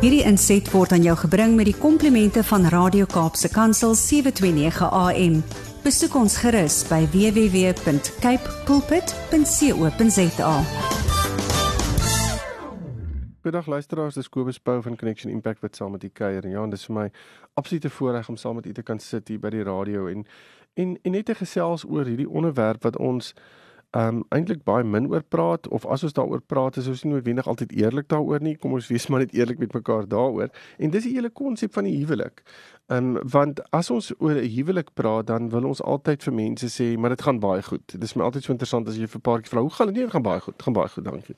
Hierdie inset word aan jou gebring met die komplimente van Radio Kaapse Kansel 729 AM. Besoek ons gerus by www.cape pulpit.co.za. Goeiedag luisteraars, dis Kobus Pau van Connection Impact wat saam met u kuier. Ja, en dis vir my absolute voorreg om saam met u te kan sit hier by die radio en en en net te gesels oor hierdie onderwerp wat ons um eintlik baie min oor praat of as ons daaroor praat is ons nie noodwendig altyd eerlik daaroor nie. Kom ons wees maar net eerlik met mekaar daaroor. En dis die hele konsep van die huwelik. Um want as ons oor 'n huwelik praat, dan wil ons altyd vir mense sê, maar dit gaan baie goed. Dit is my altyd so interessant as jy vir 'n paartjie vra, hoe gaan dit? Nee, dit gaan baie goed. Dit gaan baie goed, dankie.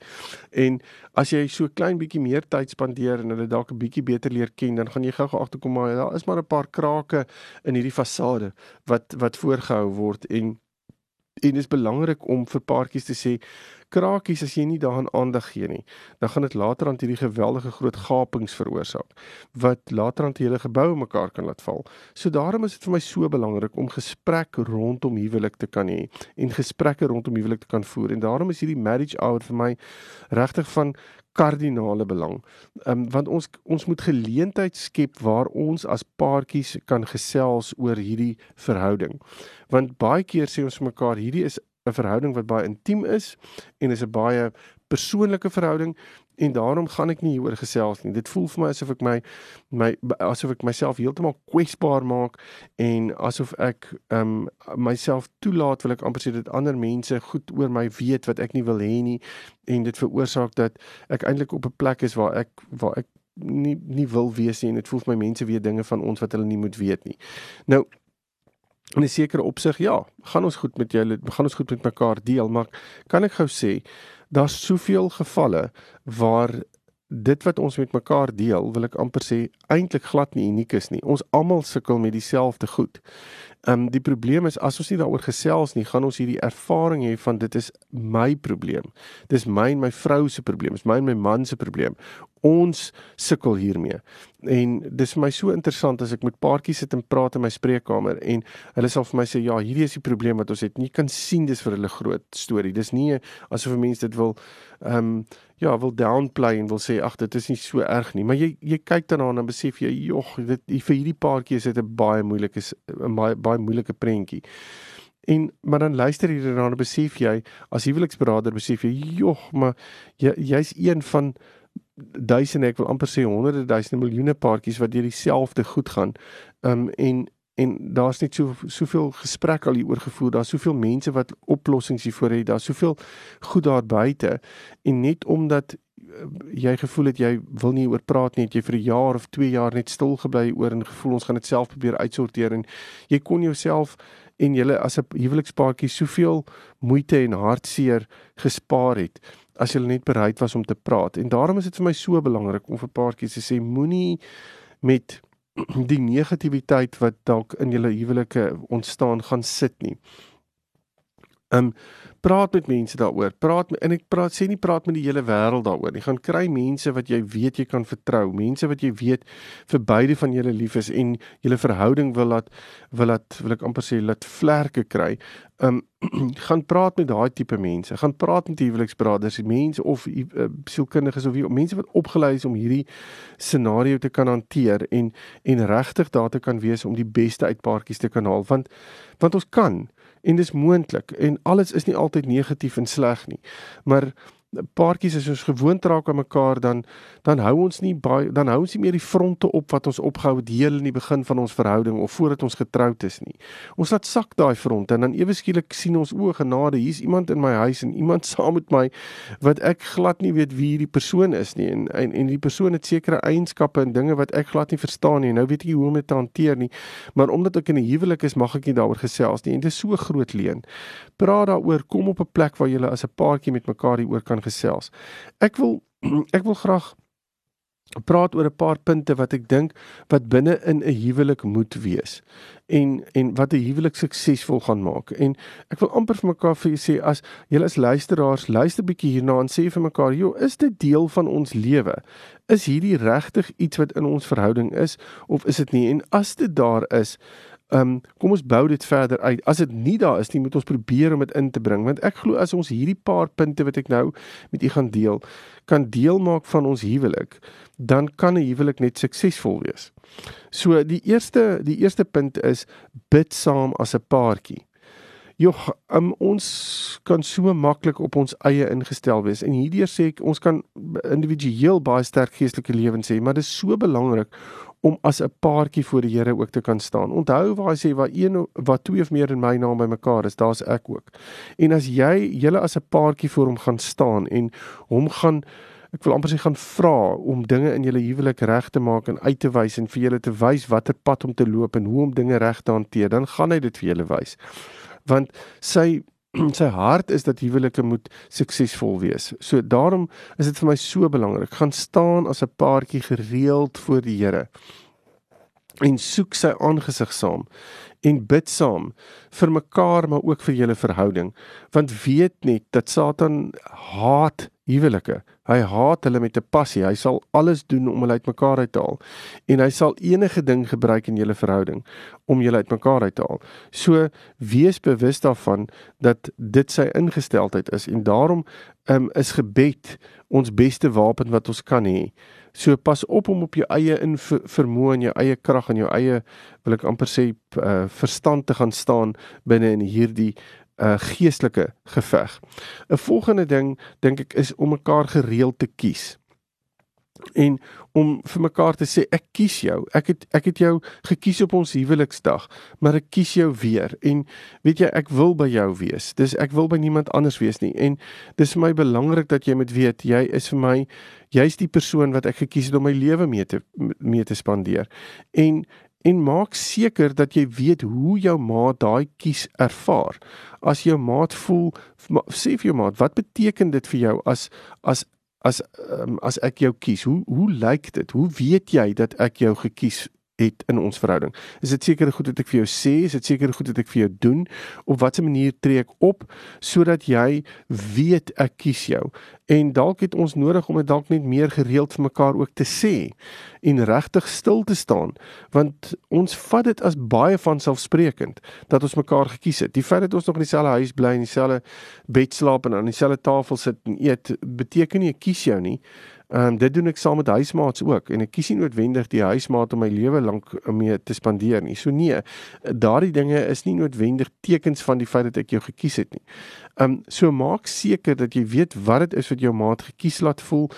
En as jy so klein bietjie meer tyd spandeer en hulle dalk 'n bietjie beter leer ken, dan gaan jy gou-gou agterkom maar daar is maar 'n paar krake in hierdie fasade wat wat voorgehou word en en dit is belangrik om vir paartjies te sê krakies as jy nie daaraan aandag gee nie, dan gaan dit later aan hierdie geweldige groot gapings veroorsaak wat later aan hele gebou mekaar kan laat val. So daarom is dit vir my so belangrik om gesprek rondom huwelik te kan hê en gesprekke rondom huwelik te kan voer. En daarom is hierdie marriage hour vir my regtig van kardinale belang. Ehm um, want ons ons moet geleentheid skep waar ons as paartjies kan gesels oor hierdie verhouding. Want baie keer sê ons mekaar hierdie is 'n verhouding wat baie intiem is en is 'n baie persoonlike verhouding en daarom gaan ek nie hieroor gesels nie. Dit voel vir my asof ek my my asof ek myself heeltemal kwesbaar maak en asof ek ehm um, myself toelaat wil ek amper sê dat ander mense goed oor my weet wat ek nie wil hê nie en dit veroorsaak dat ek eintlik op 'n plek is waar ek waar ek nie nie wil wees nie en dit voel vir my mense weet dinge van ons wat hulle nie moet weet nie. Nou in 'n sekere opsig ja, gaan ons goed met julle, gaan ons goed met mekaar deel, maar kan ek gou sê daar's soveel gevalle waar dit wat ons met mekaar deel, wil ek amper sê eintlik glad nie uniek is nie. Ons almal sukkel met dieselfde goed. Ehm um, die probleem is as ons nie daaroor gesels nie, gaan ons hierdie ervaring hê van dit is my probleem. Dis my en my vrou se probleem, is my en my man se probleem. Ons sukkel hiermee. En dis vir my so interessant as ek met paartjies sit en praat in my spreekkamer en hulle sal vir my sê ja, hierdie is die probleem wat ons het. Jy kan sien dis vir hulle groot storie. Dis nie asof 'n mens dit wil ehm um, ja, wil downplay en wil sê ag dit is nie so erg nie, maar jy jy kyk daarna en dan besef jy jog, dit vir hierdie paartjie is dit 'n baie moeilike 'n baie baie moeilike prentjie. En maar dan luister jy daarna en besef jy as huweliksberader besef jy jog, maar jy jy's een van duisende ek wil amper sê honderde duisende miljoene paartjies wat deur dieselfde goed gaan. Um en en daar's net so soveel gesprek al hier oor gevoer. Daar's soveel mense wat oplossings hiervoor het. Daar's soveel goed daar buite en net omdat eh, jy gevoel het jy wil nie oor praat nie, het jy vir 'n jaar of 2 jaar net stil gebly oor en gevoel ons gaan dit self probeer uitsorteer en jy kon jouself en julle as 'n huwelikspaartjie soveel moeite en hartseer gespaar het as jy net bereid was om te praat. En daarom is dit vir my so belangrik om vir paartjies te sê moenie met die negativiteit wat dalk in julle huwelike ontstaan gaan sit nie. Um praat met mense daaroor. Praat met, en ek praat sê nie praat met die hele wêreld daaroor nie. Gaan kry mense wat jy weet jy kan vertrou, mense wat jy weet vir beide van julle lief is en julle verhouding wil laat wil laat wil ek amper sê laat vlerke kry. Um gaan praat met daai tipe mense. Gaan praat met huweliksbraders, mense of uh, sielkundiges of wie, mense wat opgelei is om hierdie scenario te kan hanteer en en regtig daar te kan wees om die beste uit paartjies te kan haal want want ons kan en dis moontlik en alles is nie altyd negatief en sleg nie. Maar paartjies as ons gewoond raak aan mekaar dan dan hou ons nie baie dan hou ons nie meer die fronte op wat ons opgehou het heel in die begin van ons verhouding of voordat ons getroud is nie. Ons laat sak daai fronte en dan ewe skielik sien ons o genade, hier's iemand in my huis en iemand saam met my wat ek glad nie weet wie hierdie persoon is nie en en, en die persoon het sekere eienskappe en dinge wat ek glad nie verstaan nie. Nou weet ek nie hoe om dit te hanteer nie. Maar omdat ek in 'n huwelik is, mag ek nie daaroor gesels nie en dit is so groot leen. Praat daaroor, kom op 'n plek waar jy as 'n paartjie met mekaar hieroor kan gesels. Ek wil ek wil graag praat oor 'n paar punte wat ek dink wat binne in 'n huwelik moet wees en en wat 'n huwelik suksesvol gaan maak. En ek wil amper vir mekaar vir julle sê as julle as luisteraars luister bietjie hierna en sê vir mekaar, "Jo, is dit deel van ons lewe? Is hierdie regtig iets wat in ons verhouding is of is dit nie?" En as dit daar is, Ehm um, kom ons bou dit verder uit. As dit nie daar is nie, moet ons probeer om dit in te bring want ek glo as ons hierdie paar punte wat ek nou met u gaan deel, kan deel maak van ons huwelik, dan kan 'n huwelik net suksesvol wees. So die eerste die eerste punt is bid saam as 'n paartjie. Joh, um, ons kan so maklik op ons eie ingestel wees en hierdeur sê ek ons kan individueel baie sterk geestelike lewens hê, maar dit is so belangrik om as 'n paartjie voor die Here ook te kan staan. Onthou waar hy sê waar een wat twee of meer in my naam bymekaar is, daar's ek ook. En as jy julle as 'n paartjie voor hom gaan staan en hom gaan ek wil amper sê gaan vra om dinge in julle huwelik reg te maak en uit te wys en vir julle te wys watter pad om te loop en hoe om dinge reg te hanteer, dan gaan hy dit vir julle wys want sy sy hart is dat huwelike moet suksesvol wees. So daarom is dit vir my so belangrik. Gaan staan as 'n paartjie gereeld voor die Here en soek sy aangesig saam en bid saam vir mekaar maar ook vir julle verhouding. Want weet net dat Satan haat huwelike. Hy haat hulle met 'n passie. Hy sal alles doen om hulle uitmekaar uit te haal. En hy sal enige ding gebruik in julle verhouding om julle uitmekaar uit te haal. So wees bewus daarvan dat dit sy ingesteldheid is en daarom um, is gebed ons beste wapen wat ons kan hê So pas op om op jou eie in vermoë en jou eie krag en jou eie wil ek amper sê uh, verstand te gaan staan binne in hierdie uh, geestelike geveg. 'n Volgende ding dink ek is om mekaar gereeld te kies en om vir mekaar te sê ek kies jou. Ek het ek het jou gekies op ons huweliksdag, maar ek kies jou weer. En weet jy, ek wil by jou wees. Dis ek wil by niemand anders wees nie. En dis vir my belangrik dat jy moet weet jy is vir my jy's die persoon wat ek gekies het om my lewe mee te mee te spandeer. En en maak seker dat jy weet hoe jou maat daai kies ervaar. As jou maat voel sê vir jou maat, wat beteken dit vir jou as as as um, as ek jou kies, hoe hoe lyk dit? Hoe weet jy dat ek jou gekies het in ons verhouding. Is dit seker goed wat ek vir jou sê? Is dit seker goed wat ek vir jou doen? Op watter manier tree ek op sodat jy weet ek kies jou? En dalk het ons nodig om dit dalk net meer gereeld vir mekaar ook te sê en regtig stil te staan, want ons vat dit as baie van selfsprekend dat ons mekaar gekies het. Die feit dat ons nog in dieselfde huis bly en dieselfde bed slaap en aan dieselfde tafel sit en eet, beteken nie ek kies jou nie. Ehm um, dit doen ek saam met huismaats ook en ek kies nie noodwendig die huismaat om my lewe lank mee te spandeer nie. So nee, daardie dinge is nie noodwendig tekens van die feit dat ek jou gekies het nie. Ehm um, so maak seker dat jy weet wat dit is wat jou maat gekies laat voel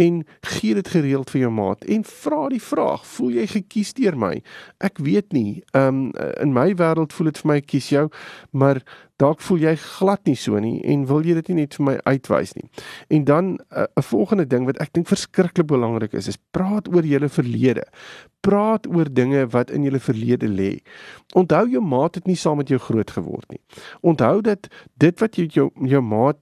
en gee dit gereeld vir jou maat en vra die vraag, voel jy gekies deur my? Ek weet nie. Ehm um, in my wêreld voel dit vir my kies jou, maar dalk voel jy glad nie so nie en wil jy dit nie net vir my uitwys nie. En dan eh, 'n uh, volgende ding wat ek dink verskriklik belangrik is, is praat oor julle verlede. Praat oor dinge wat in julle verlede lê. Onthou jou maat het nie saam met jou groot geword nie. Onthou dat dit wat jy jou jou maat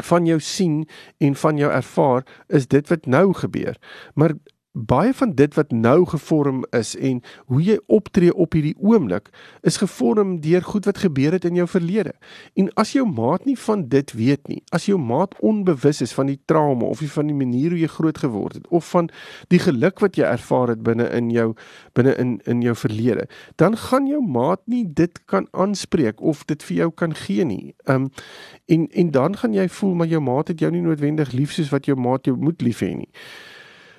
van jou sien en van jou ervaar is dit wat nou gebeur. Maar baie van dit wat nou gevorm is en hoe jy optree op hierdie oomblik is gevorm deur goed wat gebeur het in jou verlede. En as jou maat nie van dit weet nie, as jou maat onbewus is van die trauma of van die manier hoe jy groot geword het of van die geluk wat jy ervaar het binne in jou binne in in jou verlede, dan gaan jou maat nie dit kan aanspreek of dit vir jou kan gee nie. Um en en dan gaan jy voel maar jou maat het jou nie noodwendig lief soos wat jou maat jou moet lief hê nie.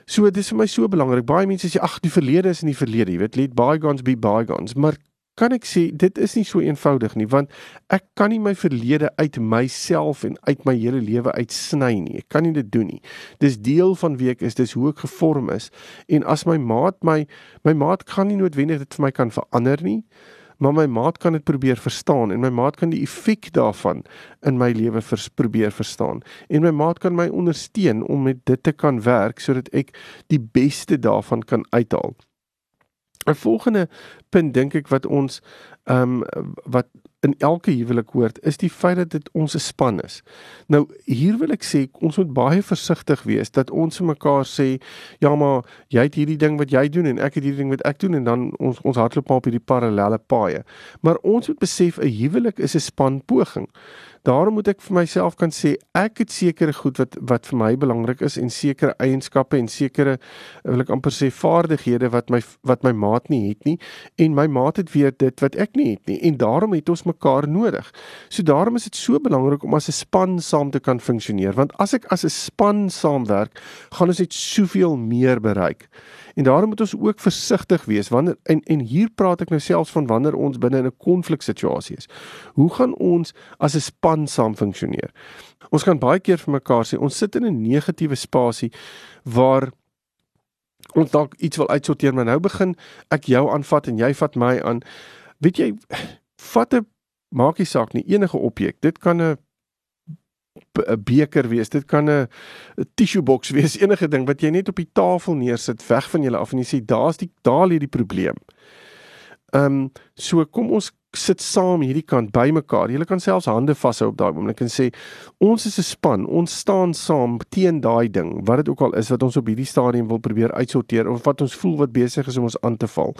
So dit is vir my so belangrik. Baie mense sê ag die verlede is in die verlede, jy weet, let bygones be bygones, maar kan ek sê dit is nie so eenvoudig nie want ek kan nie my verlede uit myself en uit my hele lewe uitsny nie. Ek kan nie dit doen nie. Dis deel van wie ek is, dis hoe ek gevorm is. En as my maat my my maat kan nie noodwendig dit vir my kan verander nie maar my maat kan dit probeer verstaan en my maat kan die effek daarvan in my lewe vers probeer verstaan en my maat kan my ondersteun om met dit te kan werk sodat ek die beste daarvan kan uithaal. 'n Volgende punt dink ek wat ons ehm um, wat in elke huwelik hoort is die feit dat dit ons 'n span is. Nou hier wil ek sê ons moet baie versigtig wees dat ons mekaar sê ja maar jy het hierdie ding wat jy doen en ek het hierdie ding wat ek doen en dan ons ons hardloop op hierdie parallelle paaie. Maar ons moet besef 'n huwelik is 'n span poging. Daarom moet ek vir myself kan sê ek het sekere goed wat wat vir my belangrik is en sekere eienskappe en sekere wil ek amper sê vaardighede wat my wat my maat nie het nie en my maat het weer dit wat ek nie het nie en daarom het ons mekaar nodig. So daarom is dit so belangrik om as 'n span saam te kan funksioneer want as ek as 'n span saamwerk, gaan ons net soveel meer bereik. En daarom moet ons ook versigtig wees wanneer en en hier praat ek nou selfs van wanneer ons binne in 'n konfliksituasie is. Hoe gaan ons as 'n span saam funksioneer? Ons kan baie keer vir mekaar sê ons sit in 'n negatiewe spasie waar ons dalk iets wil uitsorteer, maar nou begin ek jou aanvat en jy vat my aan. Weet jy, vat 'n maak nie saak nie enige objek. Dit kan 'n 'n beker wees, dit kan 'n tissue box wees, enige ding wat jy net op die tafel neersit weg van julle af en jy sê daar's die daar lê die probleem. Ehm um, so kom ons sit saam hierdie kant bymekaar. Jy kan selfs hande vashou op daai oomblik en sê ons is 'n span. Ons staan saam teen daai ding. Wat dit ook al is wat ons op hierdie stadium wil probeer uitsorteer of wat ons voel wat besig is om ons aan te val.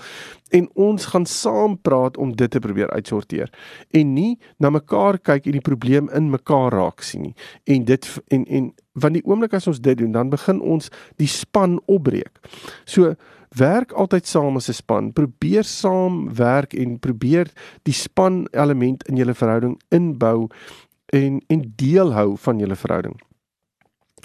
En ons gaan saam praat om dit te probeer uitsorteer en nie na mekaar kyk en die probleem in mekaar raak sien nie. En dit en en van die oomblik as ons dit doen, dan begin ons die span opbreek. So werk altyd saam as 'n span. Probeer saam werk en probeer die span element in julle verhouding inbou en en deel hou van julle verhouding.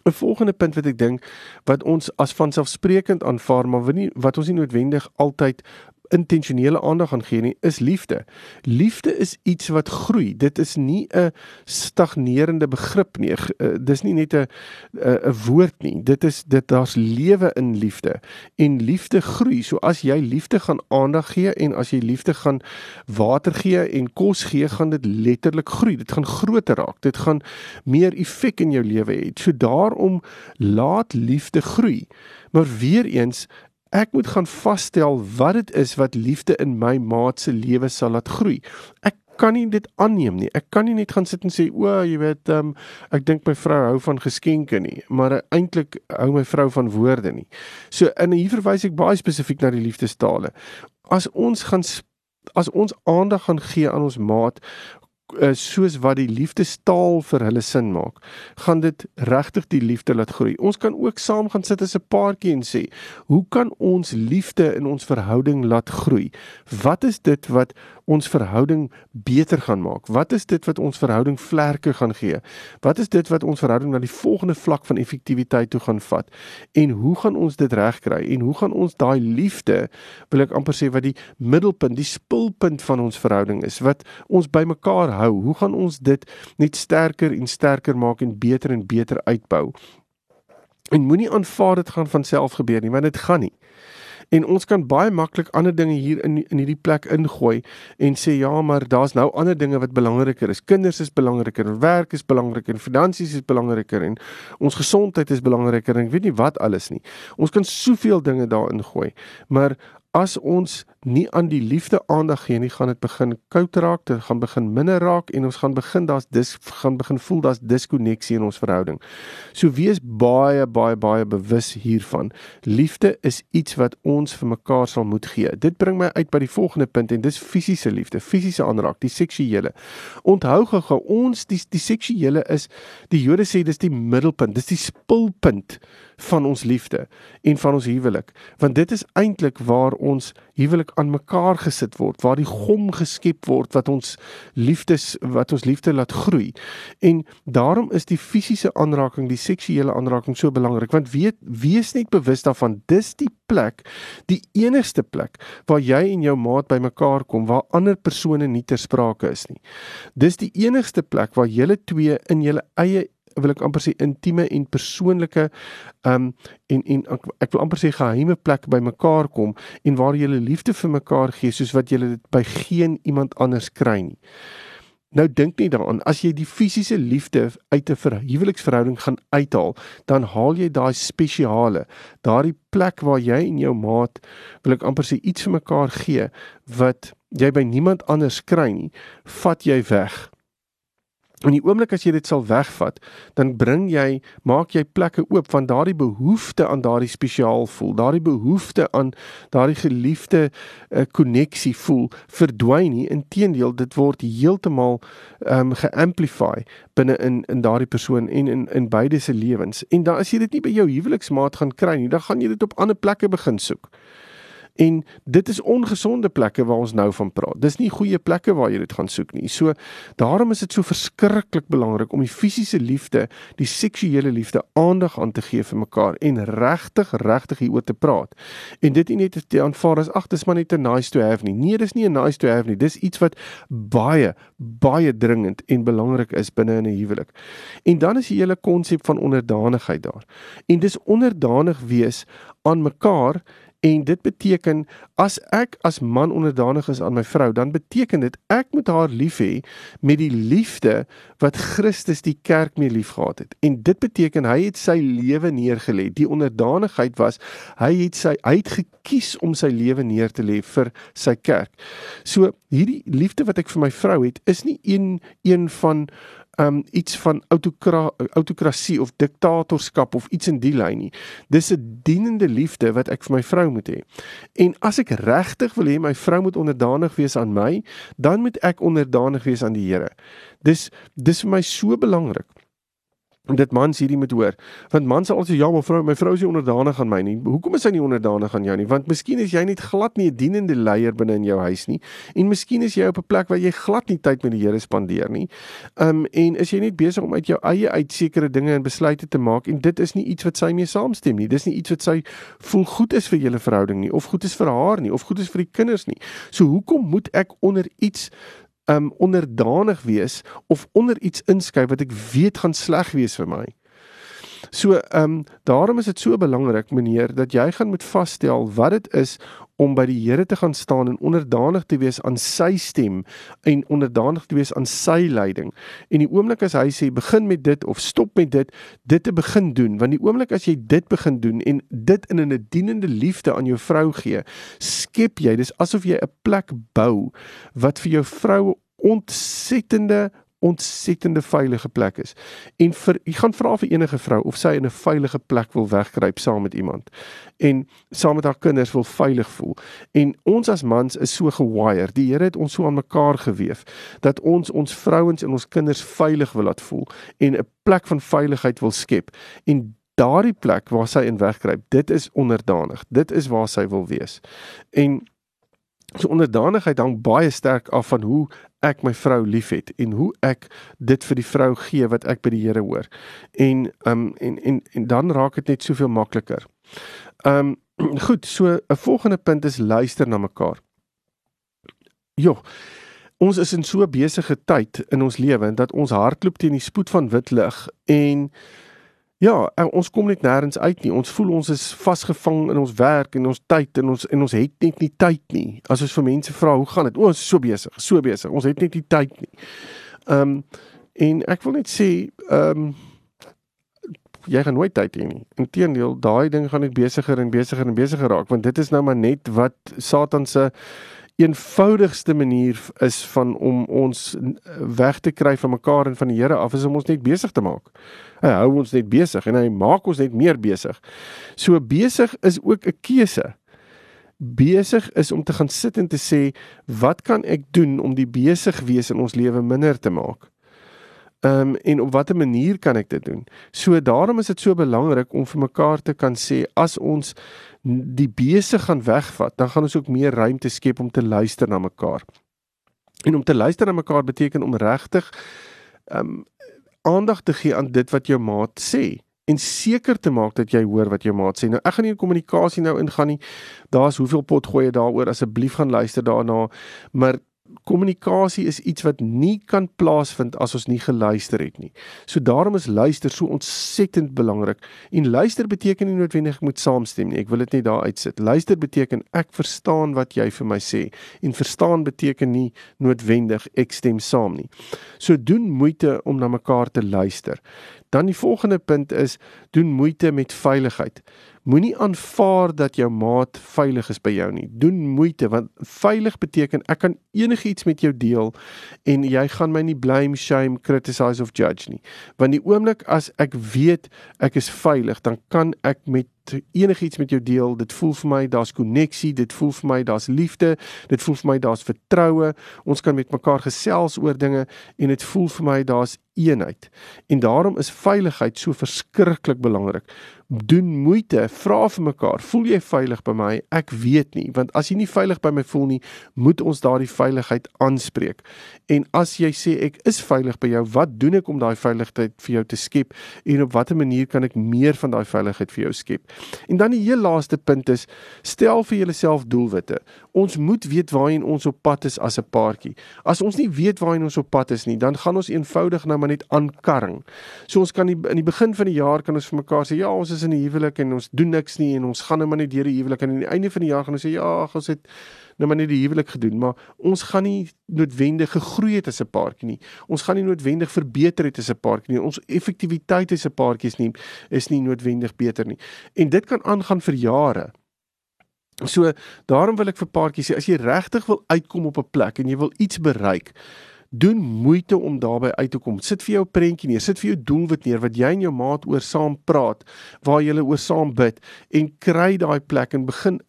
'n Volgende punt wat ek dink wat ons as vanselfsprekend aanvaar, maar wat nie wat ons nie noodwendig altyd intentionele aandag aan gee nie, is liefde. Liefde is iets wat groei. Dit is nie 'n stagnerende begrip nie. Uh, dis nie net 'n 'n woord nie. Dit is dit daar's lewe in liefde. En liefde groei. So as jy liefde gaan aandag gee en as jy liefde gaan water gee en kos gee, gaan dit letterlik groei. Dit gaan groter raak. Dit gaan meer effek in jou lewe hê. So daarom laat liefde groei. Maar weer eens Ek moet gaan vasstel wat dit is wat liefde in my maat se lewe sal laat groei. Ek kan nie dit aanneem nie. Ek kan nie net gaan sit en sê o, jy weet, um, ek dink my vrou hou van geskenke nie, maar eintlik hou my vrou van woorde nie. So in hier verwys ek baie spesifiek na die liefdestale. As ons gaan as ons aandag gaan gee aan ons maat uh, soos wat die liefdestaal vir hulle sin maak, gaan dit regtig die liefde laat groei. Ons kan ook saam gaan sit as 'n paartjie en sê, hoe kan ons liefde in ons verhouding laat groei? Wat is dit wat ons verhouding beter gaan maak? Wat is dit wat ons verhouding vlerke gaan gee? Wat is dit wat ons verhouding na die volgende vlak van effektiwiteit toe gaan vat? En hoe gaan ons dit regkry? En hoe gaan ons daai liefde, wil ek amper sê wat die middelpunt, die spulpunt van ons verhouding is, wat ons bymekaar hou? Hoe gaan ons dit net sterker en sterker maak en beter en beter uitbou? En moenie aanvaar dit gaan van self gebeur nie, want dit gaan nie. En ons kan baie maklik ander dinge hier in in hierdie plek ingooi en sê ja, maar daar's nou ander dinge wat belangriker is. Kinders is belangriker, werk is belangriker, finansies is belangriker en ons gesondheid is belangriker en ek weet nie wat alles nie. Ons kan soveel dinge daarin gooi. Maar as ons nie aan die liefde aandag gee nie, gaan dit begin koud raak, dit gaan begin minder raak en ons gaan begin daar's dis gaan begin voel daar's diskonneksie in ons verhouding. So wees baie baie baie bewus hiervan. Liefde is iets wat ons vir mekaar sal moet gee. Dit bring my uit by die volgende punt en dis fisiese liefde, fisiese aanraak, die seksuele. Onthou gou ons die die seksuele is die Jode sê dis die middelpunt, dis die spulpunt van ons liefde en van ons huwelik. Want dit is eintlik waar ons huwelik aan mekaar gesit word waar die gom geskep word wat ons liefdes wat ons liefde laat groei. En daarom is die fisiese aanraking die seksuele aanraking so belangrik. Want weet wees net bewus daarvan dis die plek die enigste plek waar jy en jou maat bymekaar kom waar ander persone nie ter sprake is nie. Dis die enigste plek waar julle twee in julle eie wil ek amper sê intieme en persoonlike um en en ek wil amper sê geheime plek by mekaar kom en waar jy liefde vir mekaar gee soos wat jy dit by geen iemand anders kry nie. Nou dink net daaraan, as jy die fisiese liefde uit 'n huweliksverhouding gaan uithaal, dan haal jy daai spesiale, daardie plek waar jy en jou maat wil ek amper sê iets vir mekaar gee wat jy by niemand anders kry nie, vat jy weg. In die oomblik as jy dit sal wegvat, dan bring jy, maak jy plekke oop van daardie behoefte aan daardie spesiaal voel, daardie behoefte aan daardie geliefde koneksie uh, voel, verdwyn nie. Inteendeel, dit word heeltemal ehm um, geamplify binne in in daardie persoon en in in beide se lewens. En dan as jy dit nie by jou huweliksmaat gaan kry nie, dan gaan jy dit op ander plekke begin soek. En dit is ongesonde plekke waar ons nou van praat. Dis nie goeie plekke waar jy dit gaan soek nie. So daarom is dit so verskriklik belangrik om die fisiese liefde, die seksuele liefde aandag aan te gee vir mekaar en regtig regtig hieroor te praat. En dit nie net te aanvaar as ag dis maar net 'n nice to have nie. Nee, dis nie 'n nice to have nie. Dis iets wat baie baie dringend en belangrik is binne in 'n huwelik. En dan is die hele konsep van onderdanigheid daar. En dis onderdanig wees aan mekaar En dit beteken as ek as man onderdanig is aan my vrou, dan beteken dit ek moet haar lief hê met die liefde wat Christus die kerk mee liefgehad het. En dit beteken hy het sy lewe neergelê. Die onderdanigheid was hy het sy hy het gekies om sy lewe neer te lê vir sy kerk. So hierdie liefde wat ek vir my vrou het, is nie een een van um iets van autokra autokrasie of diktatorskap of iets in die lyn nie. Dis 'n dienende liefde wat ek vir my vrou moet hê. En as ek regtig wil hê my vrou moet onderdanig wees aan my, dan moet ek onderdanig wees aan die Here. Dis dis vir my so belangrik dit mans hierdie moet hoor. Want mans sal altyd ja, maar vrou, my vrou is nie onderdanig aan my nie. Hoekom is sy nie onderdanig aan jou nie? Want miskien is jy net glad nie 'n dienende leier binne in jou huis nie. En miskien is jy op 'n plek waar jy glad nie tyd met die Here spandeer nie. Um en is jy net besig om uit jou eie uit sekere dinge en besluite te maak en dit is nie iets wat sy mee saamstem nie. Dis nie iets wat sy voel goed is vir julle verhouding nie of goed is vir haar nie of goed is vir die kinders nie. So hoekom moet ek onder iets um onderdanig wees of onder iets inskuif wat ek weet gaan sleg wees vir my. So um daarom is dit so belangrik meneer dat jy gaan moet vasstel wat dit is om by die Here te gaan staan en onderdanig te wees aan sy stem en onderdanig te wees aan sy leiding. En die oomblik as hy sê begin met dit of stop met dit, dit te begin doen, want die oomblik as jy dit begin doen en dit in 'n dienende liefde aan jou vrou gee, skep jy, dis asof jy 'n plek bou wat vir jou vrou ontsettende ontsettende veilige plek is. En vir jy gaan vra vir enige vrou of sy in 'n veilige plek wil wegkruip saam met iemand en saam met haar kinders wil veilig voel. En ons as mans is so gewire. Die Here het ons so aan mekaar gewewe dat ons ons vrouens en ons kinders veilig wil laat voel en 'n plek van veiligheid wil skep. En daardie plek waar sy in wegkruip, dit is onderdanig. Dit is waar sy wil wees. En So onderdanigheid hang baie sterk af van hoe ek my vrou liefhet en hoe ek dit vir die vrou gee wat ek by die Here hoor. En um en en en dan raak dit net soveel makliker. Um goed, so 'n volgende punt is luister na mekaar. Jo. Ons is in so besige tyd in ons lewe en dat ons hardloop teen die spoed van wit lig en Ja, ons kom net nêrens uit nie. Ons voel ons is vasgevang in ons werk en ons tyd en ons en ons het net nie tyd nie. As ons vir mense vra, "Hoe gaan dit?" O, ons is so besig, so besig. Ons het net nie tyd nie. Ehm um, en ek wil net sê, ehm um, jy gaan nooit tyd hê nie. Inteendeel, daai ding gaan net besiger en besiger en besiger raak want dit is nou maar net wat Satan se eenvoudigste manier is van om ons weg te kry van mekaar en van die Here af is om ons net besig te maak. Hy hou ons net besig en hy maak ons net meer besig. So besig is ook 'n keuse. Besig is om te gaan sit en te sê, wat kan ek doen om die besig wees in ons lewe minder te maak? Ehm um, en op watter manier kan ek dit doen? So daarom is dit so belangrik om vir mekaar te kan sê as ons die besig gaan wegvat, dan gaan ons ook meer ruimte skep om te luister na mekaar. En om te luister na mekaar beteken om regtig ehm um, aandag te gee aan dit wat jou maat sê en seker te maak dat jy hoor wat jou maat sê. Nou ek gaan nie in kommunikasie nou ingaan nie. Daar's hoeveel pot gooi jy daaroor asseblief gaan luister daarna. Maar kommunikasie is iets wat nie kan plaasvind as ons nie geluister het nie. So daarom is luister so ontsettend belangrik. En luister beteken nie noodwendig ek moet saamstem nie. Ek wil dit net daar uitsit. Luister beteken ek verstaan wat jy vir my sê en verstaan beteken nie noodwendig ek stem saam nie. So doen moeite om na mekaar te luister. Dan die volgende punt is doen moeite met veiligheid. Moenie aanvaar dat jou maat veilig is by jou nie. Doen moeite want veilig beteken ek kan enigiets met jou deel en jy gaan my nie blame, shame, criticize of judge nie. Want die oomblik as ek weet ek is veilig, dan kan ek met enigiets met jou deel. Dit voel vir my daar's koneksie, dit voel vir my daar's liefde, dit voel vir my daar's vertroue. Ons kan met mekaar gesels oor dinge en dit voel vir my daar's eenheid. En daarom is veiligheid so verskriklik belangrik doen moeite, vra vir mekaar, voel jy veilig by my? Ek weet nie, want as jy nie veilig by my voel nie, moet ons daardie veiligheid aanspreek. En as jy sê ek is veilig by jou, wat doen ek om daai veiligheid vir jou te skep en op watter manier kan ek meer van daai veiligheid vir jou skep? En dan die heel laaste punt is, stel vir jouself doelwitte. Ons moet weet waarheen ons op pad is as 'n paartjie. As ons nie weet waarheen ons op pad is nie, dan gaan ons eenvoudig nou maar net aankarring. So ons kan die, in die begin van die jaar kan ons vir mekaar sê ja, ons is in 'n huwelik en ons doen niks nie en ons gaan net maar net deur die huwelik en aan die einde van die jaar gaan ons sê ja, ag ons het nou maar net die huwelik gedoen, maar ons gaan nie noodwendig gegroei het as 'n paartjie nie. Ons gaan nie noodwendig verbeter het as 'n paartjie nie. Ons effektiwiteit as 'n paartjie is nie is nie noodwendig beter nie. En dit kan aangaan vir jare. So daarom wil ek vir paartjies sê as jy regtig wil uitkom op 'n plek en jy wil iets bereik, doen moeite om daarby uit te kom. Sit vir jou prentjie neer, sit vir jou doelwit neer wat jy en jou maat oor saam praat, waar julle oor saam bid en kry daai plek en begin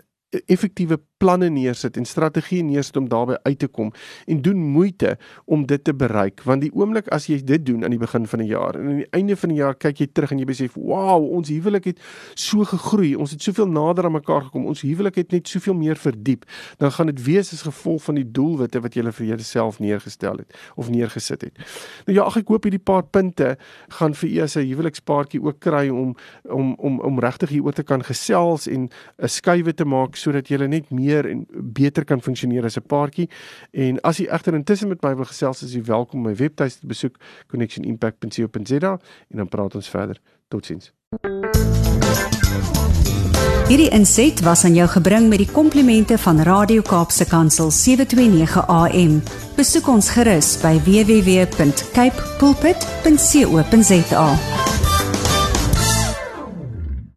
effektiewe planne neersit en strategieë neersit om daarby uit te kom en doen moeite om dit te bereik. Want die oomblik as jy dit doen aan die begin van die jaar en aan die einde van die jaar kyk jy terug en jy besef wow ons huwelik het so gegroei. Ons het soveel nader aan mekaar gekom. Ons huwelik het net soveel meer verdiep. Dan gaan dit wees as gevolg van die doelwitte wat jy vir jouself neergestel het of neergesit het. Nou ja ag ek hoop hierdie paar punte gaan vir u as 'n huwelikspaartjie ook kry om om om om regtig hieroor te kan gesels en 'n skuwe te maak sodat jy net meer meer en beter kan funksioneer as 'n paartjie. En as jy egter intussen met my wil gesels, is jy welkom om my webtuiste te besoek connectionimpact.co.za en dan praat ons verder. Totsiens. Hierdie inset was aan jou gebring met die komplimente van Radio Kaapse Kansel 729 AM. Besoek ons gerus by www.cape pulpit.co.za.